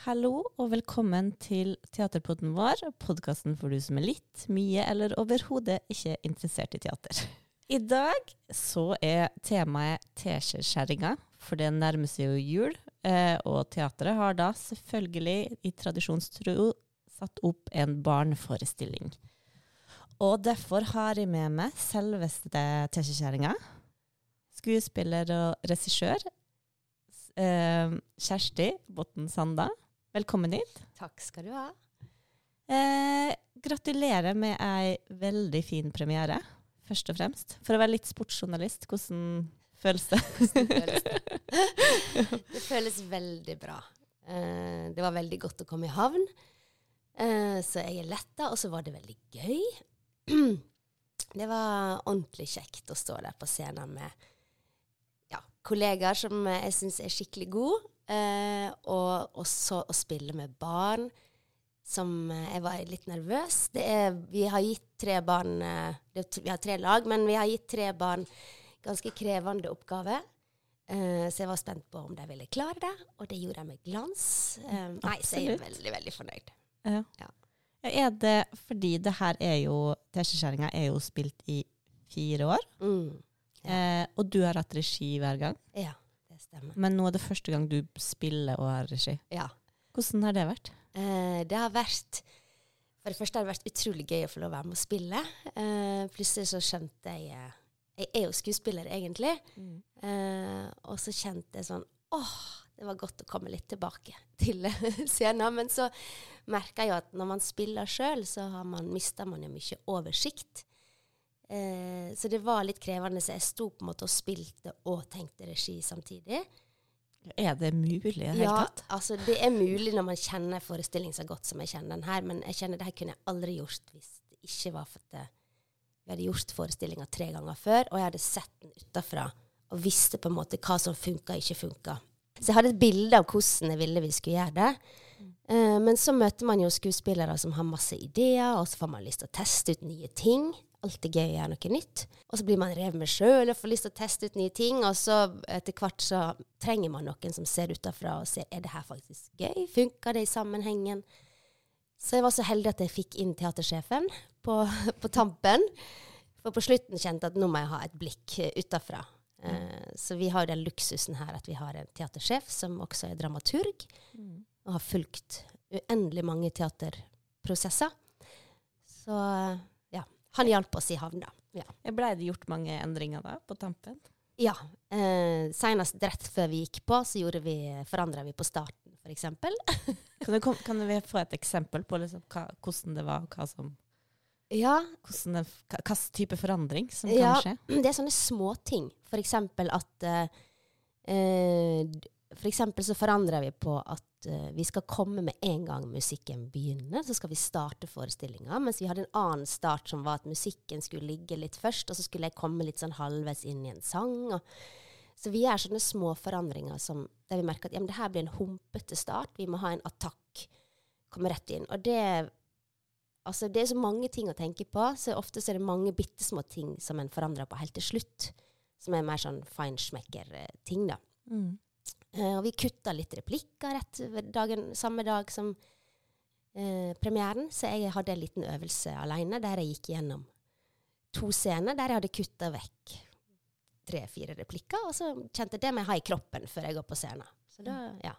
Hallo og velkommen til teaterpodden vår, podkasten for du som er litt, mye eller overhodet ikke interessert i teater. I dag så er temaet teskjeskjæringa, for det nærmer seg jo jul. Eh, og teatret har da selvfølgelig i tradisjonstro satt opp en barneforestilling. Og derfor har jeg med meg selveste teskjeskjæringa. Skuespiller og regissør eh, Kjersti Botten Sanda. Velkommen hit. Takk skal du ha. Eh, gratulerer med ei veldig fin premiere, først og fremst. For å være litt sportsjournalist, hvordan føles det? det føles veldig bra. Eh, det var veldig godt å komme i havn. Eh, så jeg er letta, og så var det veldig gøy. det var ordentlig kjekt å stå der på scenen med ja, kollegaer som jeg syns er skikkelig gode. Eh, og også å spille med barn som eh, Jeg var litt nervøs. Er, vi har gitt tre barn eh, det, Vi har tre lag, men vi har gitt tre barn ganske krevende oppgaver. Eh, så jeg var spent på om de ville klare det, og det gjorde jeg med glans. Eh, nei, så jeg er veldig, veldig fornøyd. Ja. ja. Er det fordi det her er jo Teskjeskjæringa er jo spilt i fire år, mm, ja. eh, og du har hatt regi hver gang? Ja stemmer. Men nå er det første gang du spiller og har regi. Ja. Hvordan har det vært? Eh, det har vært For det første har det vært utrolig gøy å få lov å være med å spille. Eh, plutselig så skjønte jeg eh, Jeg er jo skuespiller, egentlig. Mm. Eh, og så kjente jeg sånn åh, det var godt å komme litt tilbake til scenen. Men så merka jeg jo at når man spiller sjøl, så har man, mister man jo mye oversikt. Eh, så det var litt krevende, så jeg sto på en måte og spilte og tenkte regi samtidig. Er det mulig i det hele ja, tatt? Ja, altså det er mulig når man kjenner forestillingen så godt som jeg kjenner den her, men jeg kjenner det her kunne jeg aldri gjort hvis det ikke var for at vi hadde gjort forestillinga tre ganger før, og jeg hadde sett den utafra og visste på en måte hva som funka og ikke funka. Så jeg hadde et bilde av hvordan jeg ville vi skulle gjøre det. Uh, men så møter man jo skuespillere som har masse ideer, og så får man lyst til å teste ut nye ting alltid gøy å gjøre noe nytt. Og så blir man revet med sjøl og får lyst til å teste ut nye ting. Og så etter hvert så trenger man noen som ser utafra og ser er det her faktisk gøy. Funker det i sammenhengen? Så jeg var så heldig at jeg fikk inn teatersjefen på, på tampen. For på slutten kjente jeg at nå må jeg ha et blikk utafra. Uh, så vi har den luksusen her at vi har en teatersjef som også er dramaturg, mm. og har fulgt uendelig mange teaterprosesser. Så han hjalp oss i havna. Ja. Blei det gjort mange endringer da, på tampen? Ja. Eh, Senest rett før vi gikk på, så vi, forandra vi på starten, f.eks. kan, kan vi få et eksempel på liksom, hva, hvordan det var, hva som ja. Hvordan hva type forandring som ja, kan skje? Det er sånne småting. F.eks. at eh, eh for eksempel så forandrer vi på at uh, vi skal komme med en gang musikken begynner. Så skal vi starte forestillinga. Mens vi hadde en annen start som var at musikken skulle ligge litt først, og så skulle jeg komme litt sånn halvveis inn i en sang. Så vi gjør sånne små forandringer som, der vi merker at ja, det her blir en humpete start. Vi må ha en attakk. Komme rett inn. Og det, altså, det er så mange ting å tenke på. Så ofte så er det mange bitte små ting som en forandrer på helt til slutt. Som er mer sånn feinschmecker-ting, da. Mm. Uh, og vi kutta litt replikker rett dagen, samme dag som eh, premieren, så jeg hadde en liten øvelse aleine der jeg gikk gjennom to scener der jeg hadde kutta vekk tre-fire replikker, og så kjente jeg det må jeg ha i kroppen før jeg går på scenen. Så da, mm. ja.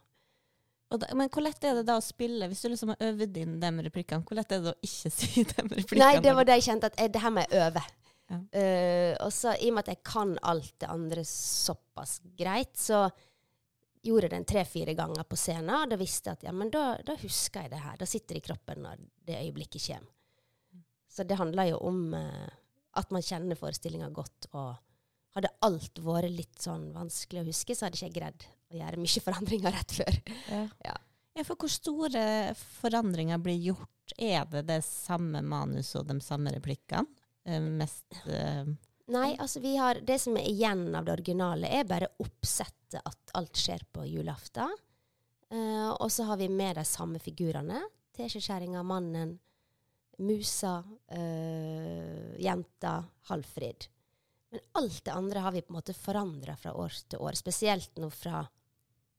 Da, men hvor lett er det da å spille, hvis du liksom har øvd inn de replikkene? Hvor lett er det å ikke si de replikkene? Nei, det var det jeg kjente, at jeg, det her må jeg øve. Ja. Uh, og så i og med at jeg kan alt det andre såpass greit, så gjorde den tre-fire ganger på scenen, og da visste jeg at ja, men da, da, husker jeg det her. Da sitter det i kroppen når det øyeblikket kommer. Så det handler jo om eh, at man kjenner forestillinga godt. Og hadde alt vært litt sånn vanskelig å huske, så hadde ikke jeg greid å gjøre mye forandringer rett før. Ja. ja. ja for hvor store forandringer blir gjort? Er det det samme manus og de samme replikkene? Eh, mest uh, Nei, altså vi har Det som er igjen av det originale, er bare oppsettet at alt skjer på julaften. Uh, og så har vi med de samme figurene. Teskjekjerringa, mannen, musa, uh, jenta, Halfrid. Men alt det andre har vi på en måte forandra fra år til år. Spesielt nå fra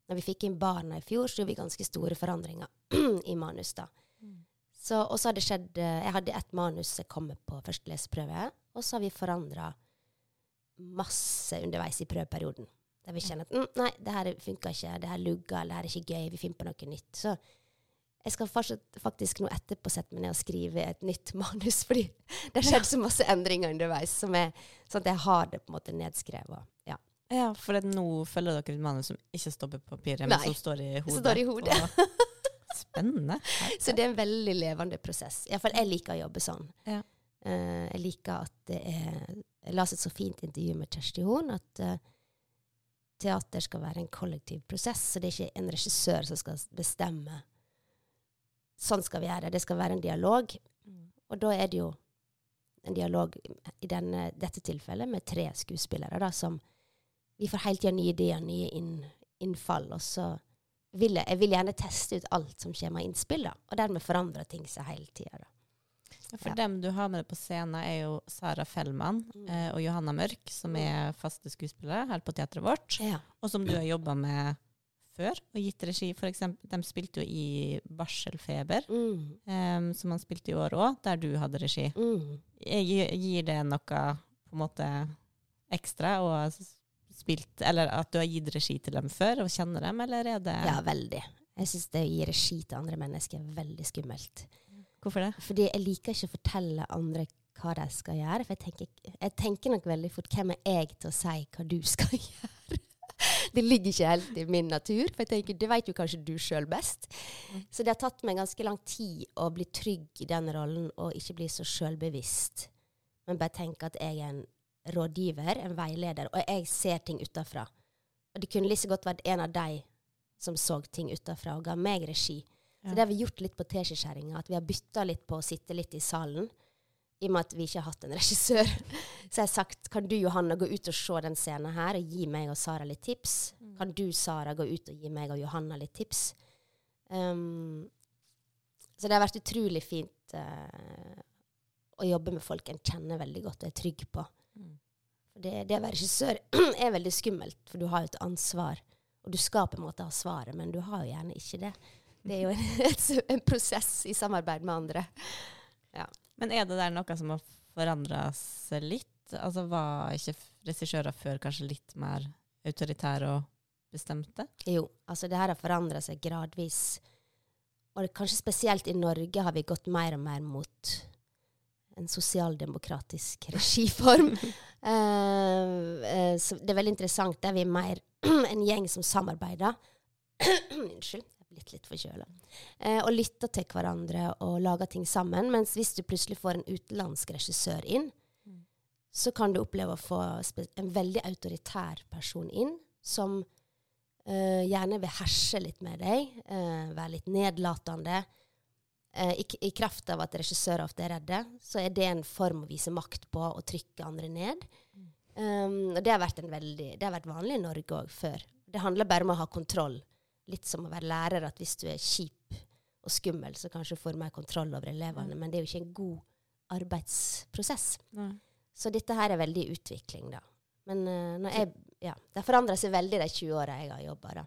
når vi fikk inn barna i fjor, så gjorde vi ganske store forandringer i manus. da. Mm. Så, og så har det skjedd eh, Jeg hadde ett manus jeg kom med på første leseprøve, og så har vi forandra masse underveis i prøveperioden. Der vi kjenner at mm, nei, det her funka ikke, det her lugga, det her er ikke gøy, vi finner på noe nytt. Så jeg skal fortsatt, faktisk nå etterpå sette meg ned og skrive et nytt manus, fordi det har skjedd så masse endringer underveis, som er, sånn at jeg har det på en måte nedskrevet. Ja. Ja, for nå følger dere et manus som ikke står på papiret, men Nei, som står i hodet. står i hodet. Og- Spennende. Så det er en veldig levende prosess. Iallfall jeg liker å jobbe sånn. Ja. Eh, jeg liker at det er Jeg leste et så fint intervju med Kjersti Horn at eh, teater skal være en kollektiv prosess, så det er ikke en regissør som skal bestemme. Sånn skal vi gjøre det. Det skal være en dialog. Mm. Og da er det jo en dialog i denne, dette tilfellet med tre skuespillere, da, som Vi får hele tida nye ideer, nye inn, innfall, og så vil jeg, jeg vil gjerne teste ut alt som kommer av innspill, da, og dermed forandrer ting seg hele tida. For Ja. dem du har med deg på scenen, er jo Sara Fellmann Mm. eh, og Johanna Mørk, som er faste skuespillere her på teatret vårt, Ja. og som du har jobba med før og gitt regi. For eksempel, de spilte jo i Barselfeber, Mm. eh, som han spilte i år òg, der du hadde regi. Mm. Jeg, Gir det noe på en måte ekstra ha spilt, eller at du har gitt regi til dem før og kjenner dem, eller er det ja, veldig. Jeg syns det å gi regi til andre mennesker er veldig skummelt. Hvorfor det? Fordi jeg liker ikke å fortelle andre hva de skal gjøre. For jeg tenker, jeg tenker nok veldig fort hvem er jeg til å si hva du skal gjøre? Det ligger ikke helt i min natur. For jeg tenker, det vet jo kanskje du sjøl best. Mm. Så det har tatt meg ganske lang tid å bli trygg i den rollen og ikke bli så sjølbevisst. Men bare tenke at jeg er en rådgiver, en veileder, og jeg ser ting utafra. Og det kunne like godt vært en av de som så ting utafra og ga meg regi. Så det har vi gjort litt på teskjeskjæringa, at vi har bytta litt på å sitte litt i salen. I og med at vi ikke har hatt en regissør. Så jeg har sagt kan du Johanna gå ut og se den scenen her og gi meg og Sara litt tips? Mm. Kan du Sara gå ut og gi meg og Johanna litt tips? Um, så det har vært utrolig fint uh, å jobbe med folk en kjenner veldig godt og er trygg på. Mm. Det, det å være regissør er veldig skummelt, for du har jo et ansvar. Og du skal på en måte ha svaret, men du har jo gjerne ikke det. Det er jo en, en prosess i samarbeid med andre. Men er det der noe som har forandra seg litt? Altså Var ikke regissører før kanskje litt mer autoritære og bestemte? Jo, altså det her har forandra seg gradvis. Og kanskje spesielt i Norge har vi gått mer og mer mot en sosialdemokratisk regiform. Eh, eh, så det er veldig interessant. Der vi er mer en gjeng som samarbeider. Unnskyld, blitt litt forkjøla. Eh, og lytter til hverandre og lager ting sammen. Mens hvis du plutselig får en utenlandsk regissør inn, Mm. så kan du oppleve å få en veldig autoritær person inn, som eh, gjerne vil herse litt med deg, eh, være litt nedlatende. Eh, i, I kraft av at regissører ofte er redde, så er det en form å vise makt på, å trykke andre ned. Mm. Um, og det har, vært en veldig, det har vært vanlig i Norge òg før. Det handler bare om å ha kontroll. Litt som å være lærer, at hvis du er kjip og skummel, så kanskje du får mer kontroll over elevene. Men det er jo ikke en god arbeidsprosess. Nei. Så dette her er veldig utvikling, da. Men uh, jeg, ja, det forandrer seg veldig de 20 åra jeg har jobba, da.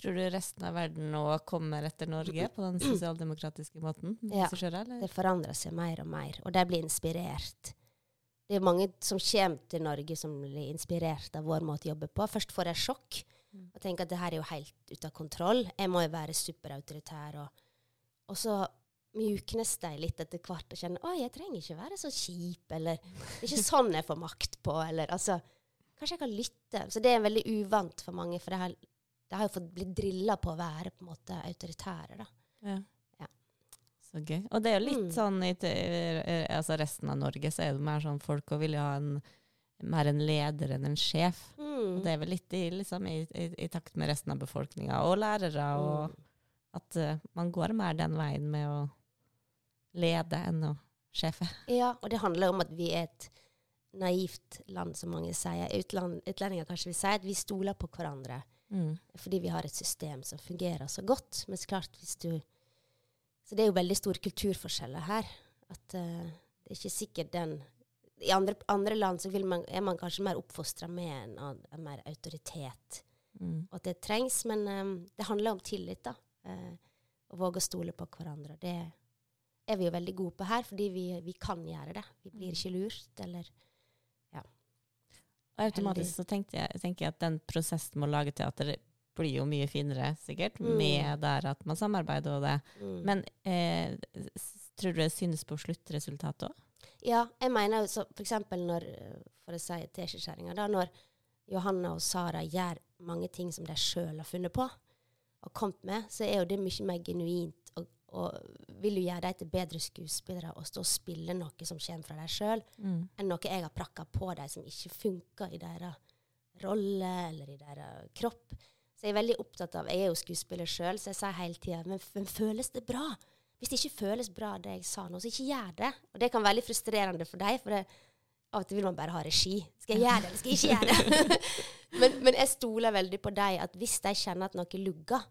Tror du resten av verden nå kommer etter Norge på den sosialdemokratiske måten? Ja. Eller? Det forandrer seg mer og mer, og de blir inspirert. Det er mange som kommer til Norge som blir inspirert av vår måte å jobbe på. Først får jeg sjokk. Og tenker at det her er jo helt ute av kontroll. Jeg må jo være superautoritær. Og, og så mjuknes de litt etter hvert og kjenner at jeg trenger ikke være så kjip, eller det er ikke sånn jeg får makt på, eller altså Kanskje jeg kan lytte. Så det er veldig uvant for mange, for det har, det har jo fått blitt drilla på å være på en måte autoritære, da. Ja. Ja. Så gøy. Og det er jo litt Mm. sånn i te- eh, altså resten av Norge så er det mer sånn folk og vil ha en mer en leder enn en sjef. Mm. Og det er vel litt i, liksom, i, i, i takt med resten av befolkninga og lærere, og Mm. at uh, man går mer den veien med å lede enn å sjefe. Ja, og det handler om at vi er et naivt land, som mange sier. Utland, utlendinger kanskje vil si at vi stoler på hverandre Mm. fordi vi har et system som fungerer så godt. Men så klart, hvis du Så det er jo veldig store kulturforskjeller her. At uh, det er ikke sikkert den I andre, andre land så man, er man kanskje mer oppfostra med en, mer autoritet. Mm. og at det trengs. Men um, det handler om tillit, da. Uh, å våge å stole på hverandre. Det er vi jo veldig gode på her, fordi vi, vi kan gjøre det. Vi blir ikke lurt, eller Og automatisk så jeg, tenker jeg at den prosessen med å lage teater blir jo mye finere, sikkert, Mm. med der at man samarbeider og det. mm. Men eh, tror du det synes på sluttresultatet òg? Ja, jeg mener jo så eksempel når, for å si teskjeskjæringa, da når Johanna og Sara gjør mange ting som de sjøl har funnet på og kommet med, så er jo det mye mer genuint. Og, og vil jo gjøre dem til bedre skuespillere og stå og spille noe som kommer fra dem sjøl, Mm. enn noe jeg har prakka på dem som ikke funker i deres rolle eller i deres kropp. Så jeg er veldig opptatt av Jeg er jo skuespiller sjøl, så jeg sier hele tida Men, men føles det bra? Hvis det ikke føles bra, det jeg sa nå, så ikke gjør det. Og det kan være litt frustrerende for deg, for det, av og til vil man bare ha regi. Skal jeg gjøre det, eller skal jeg ikke gjøre det? men, men jeg stoler veldig på deg, at hvis de kjenner at noe lugger,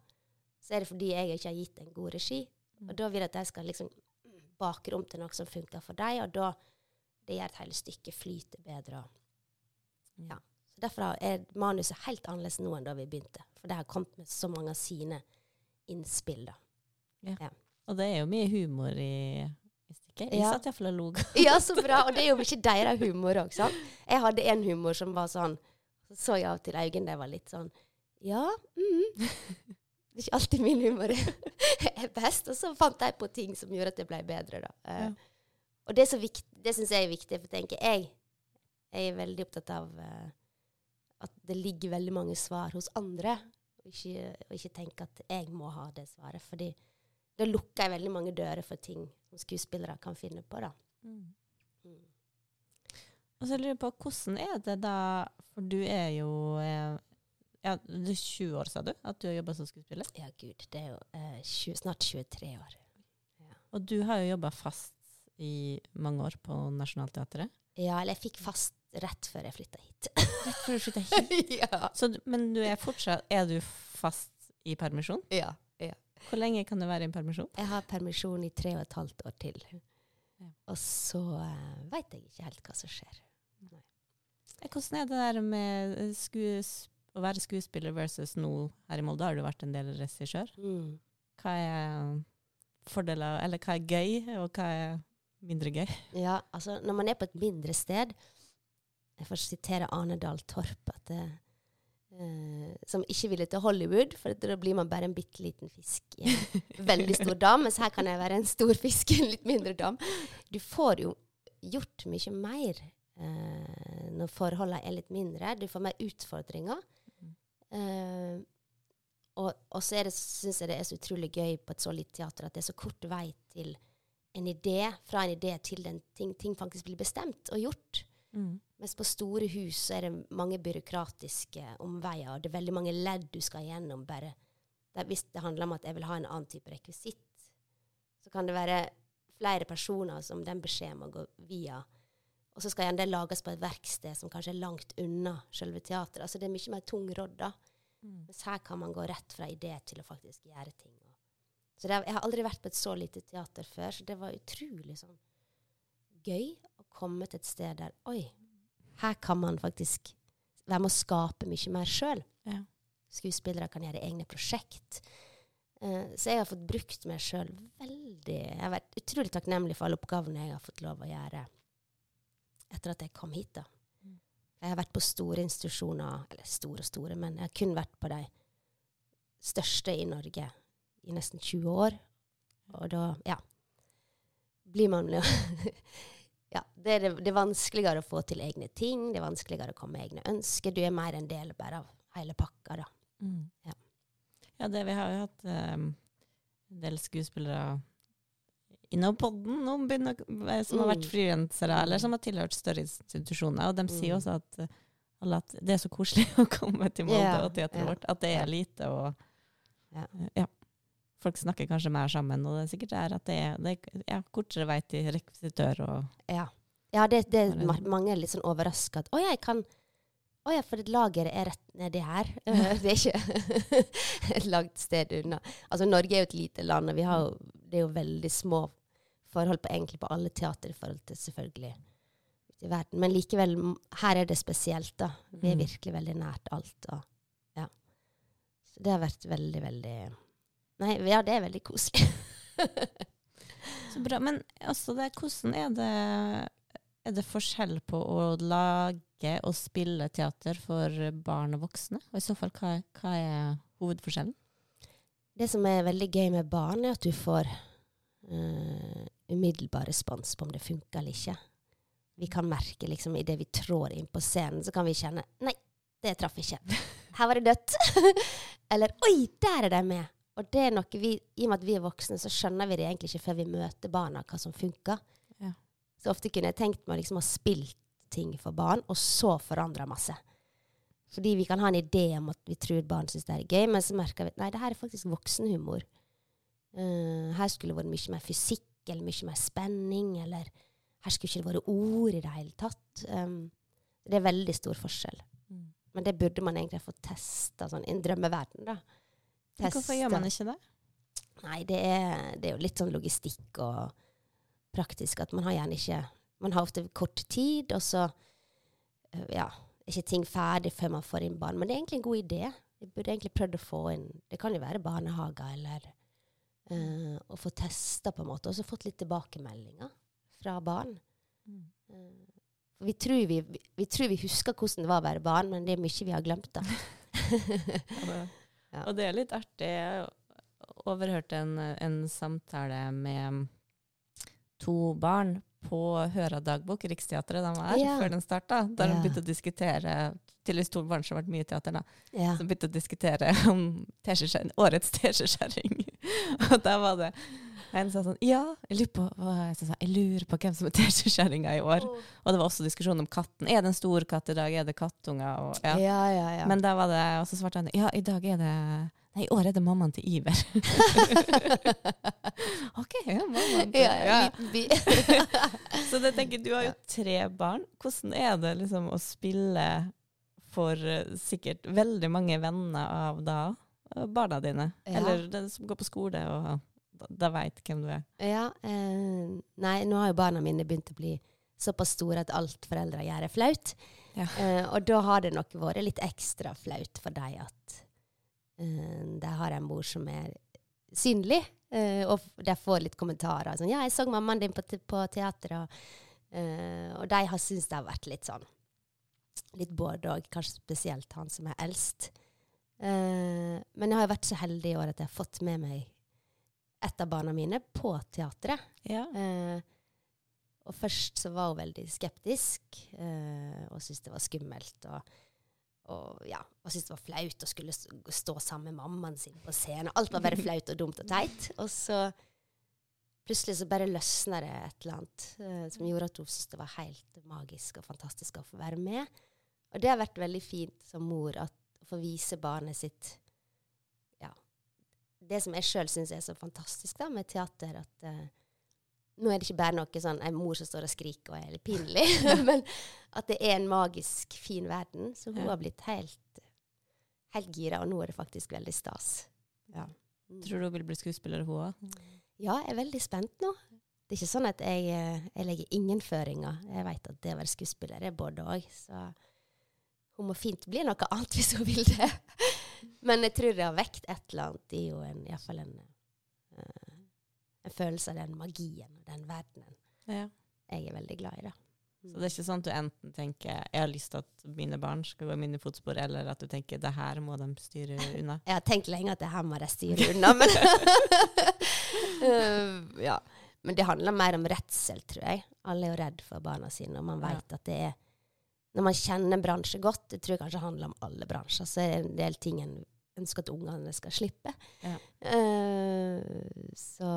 så er det fordi jeg ikke har gitt en god regi. Og da vil jeg at de skal liksom bake om til noe som funker for deg, og da det gjør at hele stykket flyter bedre. Ja. Så Derfor er manuset helt annerledes nå enn da vi begynte. For det har kommet med så mange av sine innspill. da. Og det er jo mye humor i, i stykket. Jeg Ja. satt iallfall og lo. Ja, så bra! Og det er jo ikke deres humor òg, sant? Jeg hadde en humor som var sånn Så jeg av til øynene de var litt sånn Ja, mm. Det er ikke alltid min humor er best. Og så fant jeg på ting som gjorde at det ble bedre, da. Eh, Ja. Og det, er det syns jeg er viktig, for tenker jeg, jeg er veldig opptatt av uh, at det ligger veldig mange svar hos andre, og ikke, og ikke tenke at jeg må ha det svaret. fordi da lukker jeg veldig mange dører for ting som skuespillere kan finne på. da. Mm. Mm. Og så lurer jeg på, hvordan er det da For du er jo eh, ja, Du er 20 år, sa du? At du har jobba som skuespiller? Ja, gud. Det er jo eh, 20, snart 23 år. Og du har jo jobba fast i mange år på Nationaltheatret. Ja, eller jeg fikk fast rett før jeg flytta hit. Rett før du flytta hit. ja. Så, men du er fortsatt Er du fast i permisjon? ja. Hvor lenge kan du være i permisjon? Jeg har permisjon i tre og et halvt år til. Ja. Og så uh, veit jeg ikke helt hva som skjer. Nei. Hvordan er det der med eh, skues, å være skuespiller versus nå her i Molde? Har du vært en del regissør? Mm. Hva er fordeler, eller hva er gøy, og hva er mindre gøy? Ja, altså når man er på et mindre sted Jeg får sitere Arne Dahl Torp, at det, eh, som ikke ville til Hollywood, for da blir man bare en bitte liten fisk i en veldig stor dam. Mens her kan jeg være en stor fisk i en litt mindre dam. Du får jo gjort mye mer eh, når forholdene er litt mindre. Du får mer utfordringer. Eh, og, og så syns jeg det er så utrolig gøy på et så lite teater at det er så kort vei til en idé, fra en idé til den ting, ting faktisk blir bestemt og gjort. Mm. Mens på store hus er det mange byråkratiske omveier, og det er veldig mange ledd du skal gjennom. bare. Det, hvis det handler om at jeg vil ha en annen type rekvisitt, så kan det være flere personer som den beskjeden må gå via. Og så skal gjerne det lages på et verksted som kanskje er langt unna selve teateret. Altså det er mye mer tungrodd, da. Mm. Mens her kan man gå rett fra idé til å faktisk gjøre ting. Så det, jeg har aldri vært på et så lite teater før, så det var utrolig sånn gøy å komme til et sted der Oi, her kan man faktisk være med å skape mye mer sjøl. Ja. Skuespillere kan gjøre egne prosjekt. Uh, så jeg har fått brukt meg sjøl veldig Jeg har vært utrolig takknemlig for alle oppgavene jeg har fått lov å gjøre etter at jeg kom hit. da. Mm. Jeg har vært på store institusjoner, eller store og store, men jeg har kun vært på de største i Norge i nesten 20 år. Og da, ja Blir man jo det er, det, det er vanskeligere å få til egne ting, det er vanskeligere å komme med egne ønsker. Du er mer en del bare av hele pakka, da. Mm. Ja. ja, det vi har jo hatt um, en del skuespillere innom podden noen begynner, å- som har vært Mm. frilansere, eller som har tilhørt større institusjoner. Og de sier Mm. også at, uh, at det er så koselig å komme til Molde Ja, og teateret ja, vårt. At det er lite og Ja. uh, ja. Folk snakker kanskje mer sammen, og det er sikkert er at det er, det er ja, kortere vei til rekvisitør og Ja, ja det, det er mange er litt sånn overraska at Å ja, jeg kan Å ja, for et lageret er rett nedi her. Eh, det er ikke et langt sted unna. Altså, Norge er jo et lite land, og vi har jo, det er jo veldig små forhold på, egentlig på alle teater i forhold til selvfølgelig i verden. Men likevel, her er det spesielt, da. Vi er Mm. virkelig veldig nært alt. Og, ja. Så det har vært veldig, veldig Nei, ja, det er veldig koselig. Så bra. Men altså, det, hvordan er det Er det forskjell på å lage og spille teater for barn og voksne? Og i så fall, hva, hva er hovedforskjellen? Det som er veldig gøy med barn, er at du får uh, umiddelbar respons på om det funker eller ikke. Vi kan merke liksom idet vi trår inn på scenen, så kan vi kjenne Nei, det traff ikke. Her var det dødt. eller Oi, der er de med. Og det er noe vi, I og med at vi er voksne, så skjønner vi det egentlig ikke før vi møter barna, hva som funker. Så ofte kunne jeg tenkt meg liksom å ha spilt ting for barn, og så forandra masse. Fordi vi kan ha en idé om at vi tror barn syns det er gøy, men så merker vi at nei, det her er faktisk voksenhumor. Uh, her skulle det vært mye mer fysikk, eller mye mer spenning, eller her skulle ikke det vært ord i det hele tatt. Um, det er veldig stor forskjell. Mm. Men det burde man egentlig få testa sånn, i en drømmeverden, da. Hvorfor gjør man ikke det? Nei, det er, det er, jo litt sånn logistikk og praktisk at man har gjerne ikke Man har ofte kort tid, og så øh, ja, er ikke ting ferdig før man får inn barn. Men det er egentlig en god idé. Vi burde egentlig prøvd å få inn Det kan jo være barnehager eller uh, Å få testa, på en måte, og så fått litt tilbakemeldinger fra barn. Mm. Uh, vi, tror vi, vi, vi, tror vi, husker hvordan det var å være barn, men det er mye vi har glemt. da. Ja. Og det er litt artig. Jeg overhørte en, en samtale med to barn på Høra dagbok, Riksteatret, de var her før den starta. Der yeah. de begynte å diskutere tydeligvis to barn som har vært mye i teater, da, Yeah. som begynte å diskutere om årets teskjeskjæring. og da var det en sa sånn Ja, jeg lurer på, jeg, lurer på hvem som er teskjeskjæringa i år. Oh. Og det var også diskusjon om katten. Er det en stor katt i dag? Er det kattunger? Og, ja. Ja, ja. Men da var det, og så svarte han ja, i dag er det Nei, i år er det mammaen til Iver. OK, ja, mammaen til ja, ja. Så det tenker du har jo tre barn. Hvordan er det liksom å spille for uh, sikkert veldig mange venner av da barna dine? Eller den som går på skole og da veit hvem du er. Ja. Eh, nei, nå har jo barna mine begynt å bli såpass store at alt foreldre gjør, er flaut. Ja. Eh, og da har det nok vært litt ekstra flaut for dem at eh, har har en mor som er synlig. Eh, og der får litt kommentarer. Sånn, 'Ja, jeg så mammaen din på, te på teateret', Og, eh, og de har syntes det har vært litt sånn Litt både og, kanskje spesielt han som er eldst. Men jeg har vært så heldig i år at jeg har fått med meg et av barna mine på teatret. Ja. Eh, og først så var hun veldig skeptisk eh, og syntes det var skummelt. Og, og ja, og syntes det var flaut å skulle stå sammen med mammaen sin på scenen. Alt var bare flaut og dumt og teit. Og så plutselig så bare løsna det et eller annet uh, som gjorde at hun syntes det var helt magisk og fantastisk å få være med. Og det har vært veldig fint som mor at, å få vise barnet sitt ja, det som jeg sjøl syns er så fantastisk da, med teater, at uh, nå er det ikke bare noe sånn en mor som står og skriker og er litt pinlig, men at det er en magisk, fin verden. Så hun ja. har blitt helt, helt gira, og nå er det faktisk veldig stas. Ja. Mm. Tror du hun vil bli skuespiller, hun òg? Ja, jeg er veldig spent nå. Det er ikke sånn at jeg, eh, jeg legger ingen føringer. Jeg vet at det å være skuespiller er både òg. Så hun må fint bli noe annet hvis hun vil det. Men jeg tror det har vekt et eller annet i henne, iallfall en, uh, en følelse av den magien og den verdenen. Ja. Jeg er veldig glad i det. Så det er ikke sånn at du enten tenker jeg har lyst til at mine barn skal gå i mine fotspor, eller at du tenker det her må de styre unna? Jeg har tenkt lenge at det her må de styre unna, men uh, ja. Men det handler mer om redsel, tror jeg. Alle er jo redd for barna sine, og man vet ja. at det er når man kjenner en bransje godt, det tror jeg kanskje handler om alle bransjer, så er det en del ting en ønsker at ungene skal slippe. Ja. Uh, så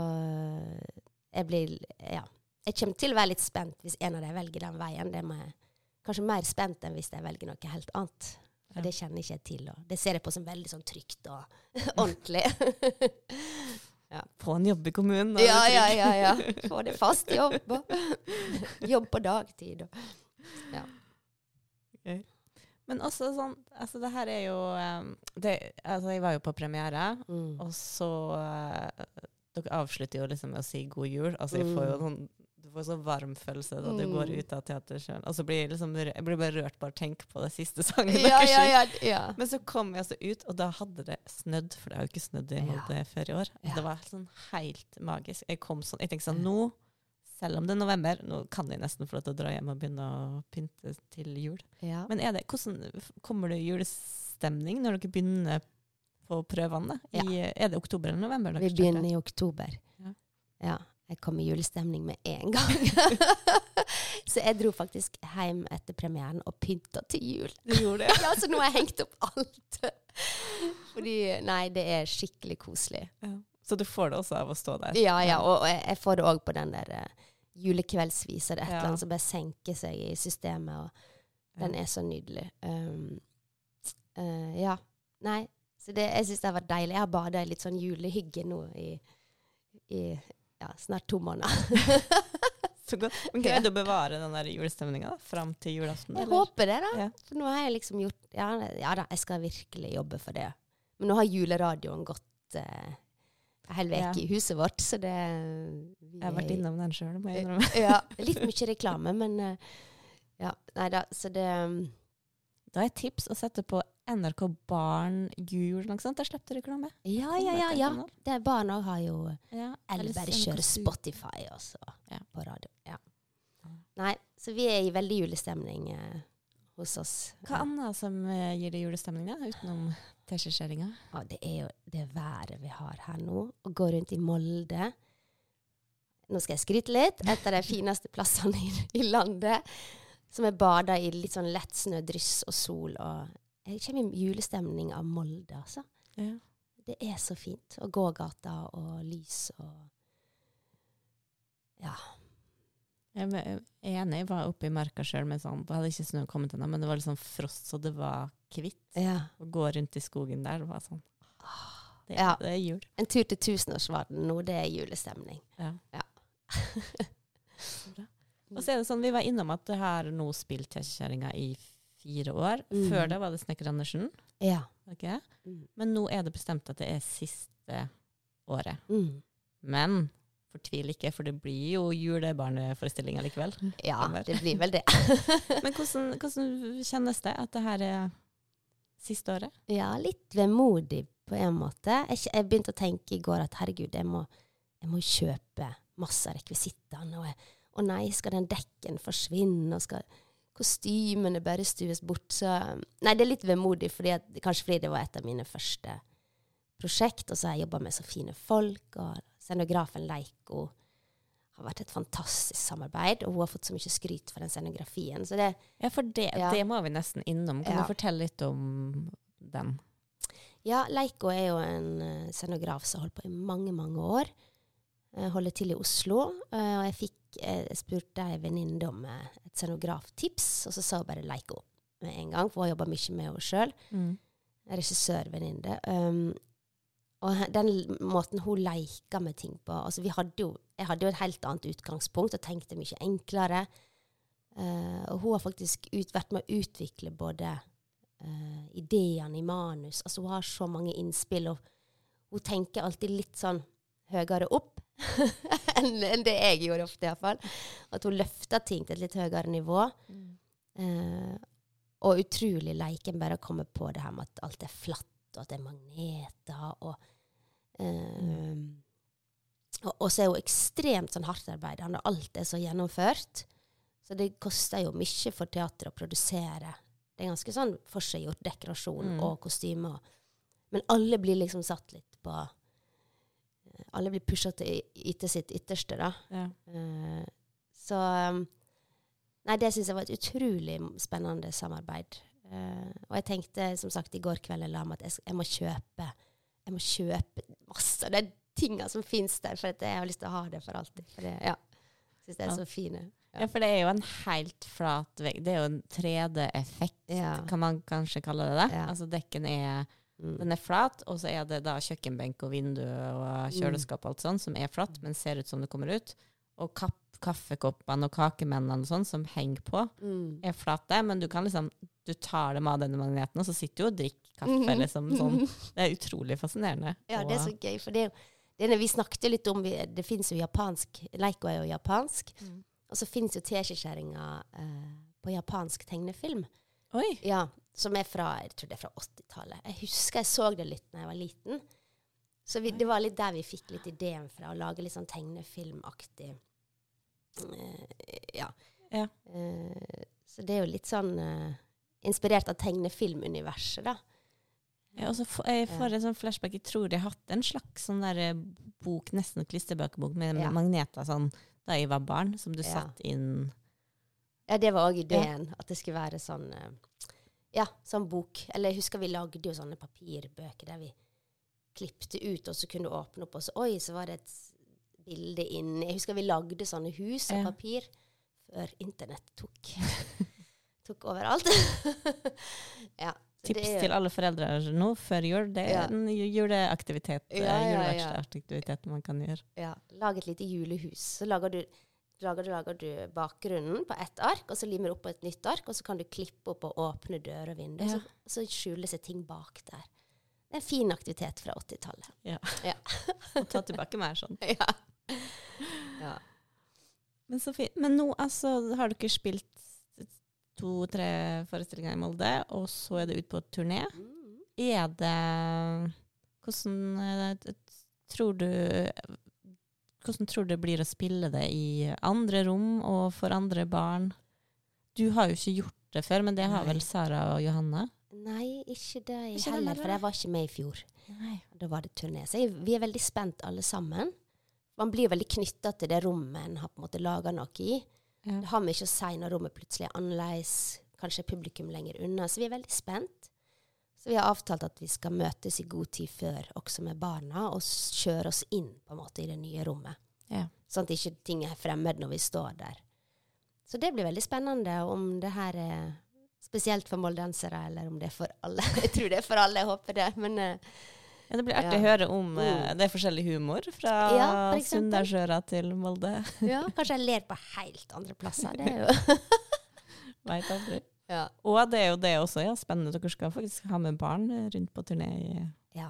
jeg blir Ja. Jeg kommer til å være litt spent hvis en av dem velger den veien. Det er kanskje mer spent enn hvis de velger noe helt annet. For ja. det kjenner jeg til. Og det ser jeg på som veldig sånn trygt og ordentlig. ja. Få en jobb i kommunen. Ja, ja, ja, ja. Få det fast jobb. jobb på dagtid. Og, ja. Okay. Men også sånn Altså, det her er jo um, det, Altså, jeg var jo på premiere, mm. og så uh, Dere avslutter jo liksom med å si god jul. Altså, jeg får jo mm. sånn Du får så varm følelse da du Mm. går ut av teatersjøen. Og så blir jeg, liksom, jeg blir bare rørt bare å tenke på det siste sangen. Ja, ja, ja, ja. Men så kom jeg altså ut, og da hadde det snødd, for det har jo ikke snødd i. Molde før i år. Det var sånn helt magisk. Jeg kom sånn, jeg tenkte sånn, nå, selv om det er november, nå kan jeg nesten få lov til å dra hjem og begynne å pynte til jul. ja. Men det, hvordan kommer det julestemning når dere begynner på prøvene? I, Er det oktober eller november? Vi begynner i oktober. Ja. Ja. Jeg kom i julestemning med en gang. så jeg dro faktisk hjem etter premieren og pynta til jul. Du gjorde det? ja, så nå har jeg hengt opp alt. Fordi Nei, det er skikkelig koselig. Ja. Så du får det også av å stå der? Ja, ja, og og jeg, jeg får det òg på den der uh, julekveldsvisa. Det et Ja. eller annet som bare senker seg i systemet, og den er så nydelig. Um, uh, ja. Nei, så det, jeg syns det har vært deilig. Jeg har bada i litt sånn julehygge nå i, i ja, snart to måneder. Så godt. Men greide du å bevare den der julestemninga fram til julaften? Jeg eller? håper det, da. Ja. For nå har jeg liksom gjort ja, ja da, jeg skal virkelig jobbe for det. Men nå har juleradioen gått uh, en hel uke Ja. i huset vårt, så det vi Jeg har vært innom den sjøl, må jeg innrømme. ja, litt mye reklame, men eh, ja. Nei da, så det um, Da er et tips å sette på NRK Barn jul, noe sånt. Der slipper du reklame. Ja, ja, ja. ja. Det Barna har jo Ja, Eller bare sånn kjøre. Spotify også Ja. på radio. Ja. Nei, så vi er i veldig julestemning eh, hos oss. Hva annet som eh, gir deg julestemning, da, utenom teskjeskjæringa? Ja, det er jo det været vi har her nå. Å gå rundt i Molde. Nå skal jeg skryte litt. Et av de fineste plassene i, i landet. Som er bada i litt sånn lett snødryss og sol. Og jeg kommer i julestemning av Molde, altså. Ja. Det er så fint. Og gågata og lys og Ja. Jeg er enig. Jeg var oppe i marka sjøl, men sånn, det hadde ikke snø kommet ennå. Men det var litt sånn frost, så det var hvitt. ja. Å gå rundt i skogen der, det var sånn Det, Ja. det er jul. En tur til Tusenårsvarden nå, det er julestemning. Ja. Ja. Og så er det sånn, Vi var innom at det har nå spilt Teskjeskjæringa i fire år. Mm. Før det var det Snekker Andersen. Ja. Okay? Mm. Men nå er det bestemt at det er siste året. Mm. Men fortvil ikke, for det blir jo julebarneforestillinger likevel. Ja, det blir vel det. Men hvordan, hvordan kjennes det at det her er siste året? Ja, litt vemodig på en måte. Jeg, jeg begynte å tenke i går at herregud, jeg må, jeg må kjøpe masse av rekvisittene. Og, å nei, skal den dekken forsvinne? Og skal kostymene bare stues bort? Så Nei, det er litt vemodig, fordi at, kanskje fordi det var et av mine første prosjekt. Og så har jeg jobba med så fine folk. Og scenografen Leiko har vært et fantastisk samarbeid. Og hun har fått så mye skryt for den scenografien. Så det, Ja, for det, Ja. det må vi nesten innom. Kan Ja. du fortelle litt om den? Ja, Leiko er jo en eh, scenograf som har holdt på i mange, mange år. Jeg holder til i Oslo. eh, og jeg fikk eh, jeg spurte ei venninne om eh, et scenograftips, og så sa hun bare Leiko med en gang, for hun jobba mye med henne sjøl. Regissørvenninne. Um, og den måten hun leika med ting på altså vi hadde jo, Jeg hadde jo et helt annet utgangspunkt og tenkte mye enklere. Uh, og hun har faktisk ut, vært med å utvikle både uh, ideene i manus. Altså Hun har så mange innspill, og hun tenker alltid litt sånn høyere opp enn en det jeg gjorde ofte, iallfall. At hun løfter ting til et litt høyere nivå. Eh, og utrolig leiken bare å komme på det her med at alt er flatt, og at det er magneter. Og, og, og så er hun ekstremt sånn hardtarbeidende og alt er så gjennomført. Så det koster jo mye for teatret å produsere. Det er ganske sånn forseggjort dekorasjon Mm. og kostymer. Men alle blir liksom satt litt på eh, Alle blir pusha til yte sitt ytterste, da. Ja. Uh, så um, Nei, det syns jeg var et utrolig spennende samarbeid. Uh, og jeg tenkte som sagt i går kveld jeg la meg at jeg, jeg må kjøpe Jeg må kjøpe masse av de tinga som fins der, for jeg har lyst til å ha det for alltid. For det, ja, syns det er Ja. så fine. ja, for det er jo en helt flat vegg. Det er jo en 3D-effekt, Ja. kan man kanskje kalle det det. Ja. Altså dekken er, Mm. den er flat, og så er det da kjøkkenbenk og vindu og kjøleskap og alt sånt som er flatt, men ser ut som det kommer ut. Og kapp, kaffekoppene og kakemennene og sånn som henger på, Mm. er flate, men du kan liksom du tar dem av denne magneten, og så sitter du og drikker kaffe. Mhm. liksom sånn. Det er utrolig fascinerende. Ja, det er så gøy, for det er det vi snakket litt om Det fins jo japansk Leiko er jo japansk. Mm. Og så fins jo teskjekjerringa eh, på japansk tegnefilm. Oi. Ja, Som er fra jeg tror det er fra 80-tallet. Jeg husker jeg så det litt da jeg var liten. Så vi, det var litt der vi fikk litt ideen fra, å lage litt sånn tegnefilmaktig Ja. Ja. Eh, så det er jo litt sånn eh, inspirert av tegnefilmuniverset, da. Ja, og så jeg får en sånn flashback. Jeg tror jeg hatt en slags sånn der eh, bok, nesten klistrebøkebok med Ja. magneter sånn da jeg var barn, som du Ja. satt inn Ja, det var òg ideen. At det skulle være sånn eh, Ja, sånn bok. Eller jeg husker vi lagde jo sånne papirbøker der vi klipte ut, og så kunne du åpne opp, og så Oi, så var det et bilde inn Jeg husker vi lagde sånne hus av Ja. papir før internett tok, tok overalt. ja. det Tips er til alle foreldre nå før jul. Det er Ja. en juleaktivitet. eh, Ja, ja, ja. Juleverkstedaktivitet man kan gjøre. Ja, lag et lite julehus. Så lager du, lager, du, lager du bakgrunnen på ett ark, og så limer du opp på et nytt ark, og så kan du klippe opp og åpne dører og vinduer. Ja. Så, så skjuler seg ting bak der. Det er en fin aktivitet fra 80-tallet. Og ta tilbake mer sånn. Ja. Ja. Men så fint. Men nå altså, har dere spilt to-tre forestillinger i Molde, og så er det ut på turné. Mm. Er det Hvordan eh, tror du Hvordan tror du det blir å spille det i andre rom og for andre barn? Du har jo ikke gjort det før, men det har Nei. vel Sara og Johanne? Nei, ikke det Ikke heller, heller? for jeg var ikke med i fjor. Nei. Da var det turné. Så jeg, vi er veldig spent alle sammen. Man blir veldig knytta til det rommet en har på en måte laga noe i. Ja. Det har mye å si når rommet plutselig er annerledes. Kanskje publikum lenger unna. Så vi er veldig spent. Så vi har avtalt at vi skal møtes i god tid før, også med barna, og kjøre oss inn på en måte i det nye rommet. Ja. Sånn at ikke ting er fremmed når vi står der. Så det blir veldig spennende om det her er spesielt for moldensere, eller om det er for alle. Jeg tror det er for alle, jeg håper det. Men eh, Ja, det blir artig å høre om Mm. det er forskjellig humor fra Ja, for. Sunndalsøra til Molde. ja, kanskje jeg ler på helt andre plasser. Det er jo Veit aldri. ja. Og det er jo det også, ja. Spennende. Dere skal faktisk ha med barn eh, rundt på turné. i- Ja.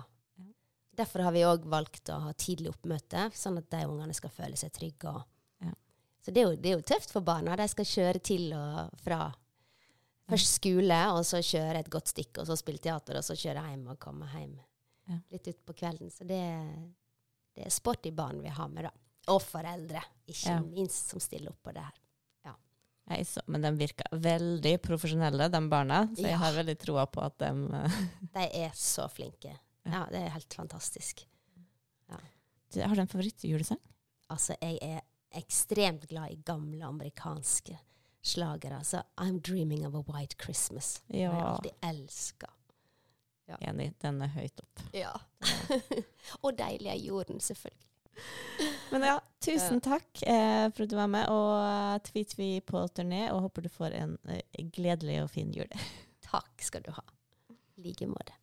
Derfor har vi òg valgt å ha tidlig oppmøte, sånn at de ungene skal føle seg trygge. Ja. Så det er, jo, det er jo tøft for barna. De skal kjøre til og fra først skole, og så kjøre et godt stykke, og så spille teater, og så kjøre hjem og komme hjem Ja. litt utpå kvelden. Så det, det er sporty barn vi har med, da. Og foreldre, ikke Ja. minst, som stiller opp på det her. Nei, så, men de virker veldig profesjonelle, de barna. Så jeg har veldig troa på at de eh, De er så flinke. Ja, det er helt fantastisk. Har du en favorittjulesang? Altså, jeg er ekstremt glad i gamle amerikanske slagere. Altså, I'm dreaming of a white Christmas. Ja. jeg Ja. alltid elska. Enig. Den er høyt opp. Ja. og deilig er jorden, selvfølgelig. Men ja, tusen takk eh, for at du var med. Og tweet vi på turné, og håper du får en eh, gledelig og fin jul. Takk skal du ha. I like måte.